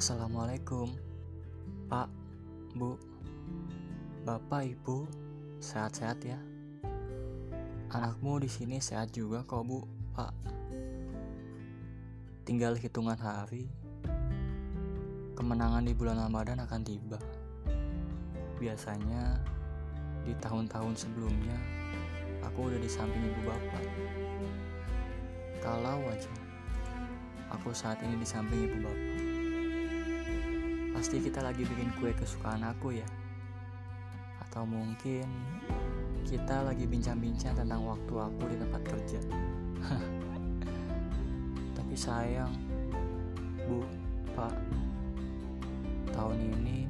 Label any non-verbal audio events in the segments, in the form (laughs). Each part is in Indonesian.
Assalamualaikum, Pak, Bu, Bapak, Ibu, sehat-sehat ya. Anakmu di sini sehat juga kok, Bu, Pak. Tinggal hitungan hari, kemenangan di bulan Ramadan akan tiba. Biasanya di tahun-tahun sebelumnya, aku udah di samping ibu bapak. Kalau aja aku saat ini di samping ibu bapak, pasti kita lagi bikin kue kesukaan aku ya. Atau mungkin kita lagi bincang-bincang tentang waktu aku di tempat kerja. (laughs) Tapi sayang, Bu, Pak, tahun ini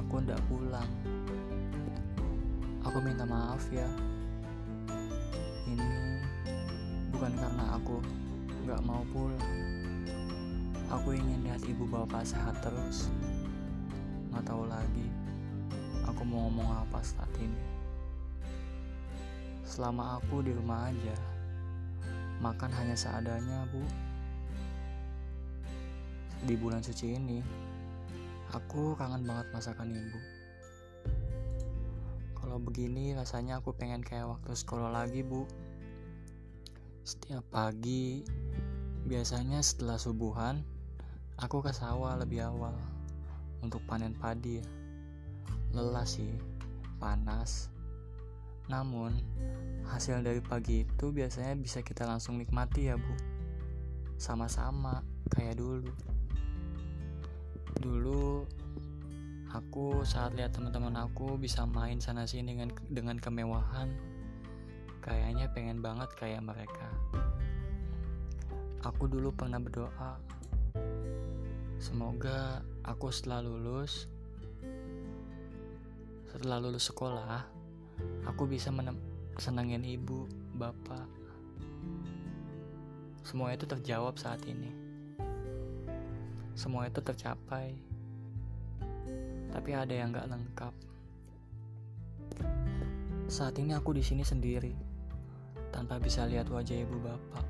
aku ndak pulang. Aku minta maaf ya. Ini bukan karena aku nggak mau pulang. Aku ingin lihat ibu bapak sehat terus. Nggak tahu lagi aku mau ngomong apa saat ini. Selama aku di rumah aja, makan hanya seadanya, Bu. Di bulan suci ini, aku kangen banget masakan ibu. Kalau begini rasanya aku pengen kayak waktu sekolah lagi, Bu. Setiap pagi, biasanya setelah subuhan, aku ke sawah lebih awal untuk panen padi. Lelah sih, panas. Namun, hasil dari pagi itu biasanya bisa kita langsung nikmati ya, Bu. Sama-sama kayak dulu. Dulu aku saat lihat teman-teman aku bisa main sana sini dengan dengan kemewahan, kayaknya pengen banget kayak mereka. Aku dulu pernah berdoa, semoga aku setelah lulus, setelah lulus sekolah, aku bisa senengin ibu, bapak. Semua itu terjawab saat ini. Semua itu tercapai. Tapi ada yang gak lengkap. Saat ini aku di sini sendiri, tanpa bisa lihat wajah ibu bapak.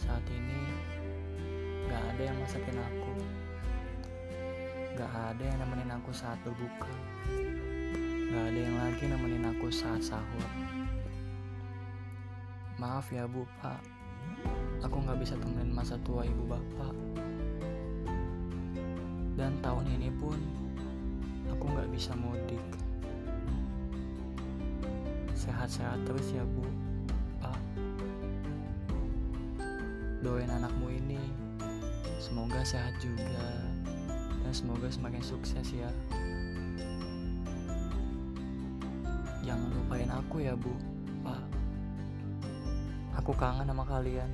Saat ini ada yang masakin aku. Gak ada yang nemenin aku saat berbuka. Gak ada yang lagi nemenin aku saat sahur. Maaf ya bu, pak. Aku gak bisa temenin masa tua ibu bapak. Dan tahun ini pun aku gak bisa mudik. Sehat-sehat terus ya bu, pak. Doain anakmu ini semoga sehat juga dan semoga semakin sukses ya. Jangan lupain aku ya bu, pak. Aku kangen sama kalian.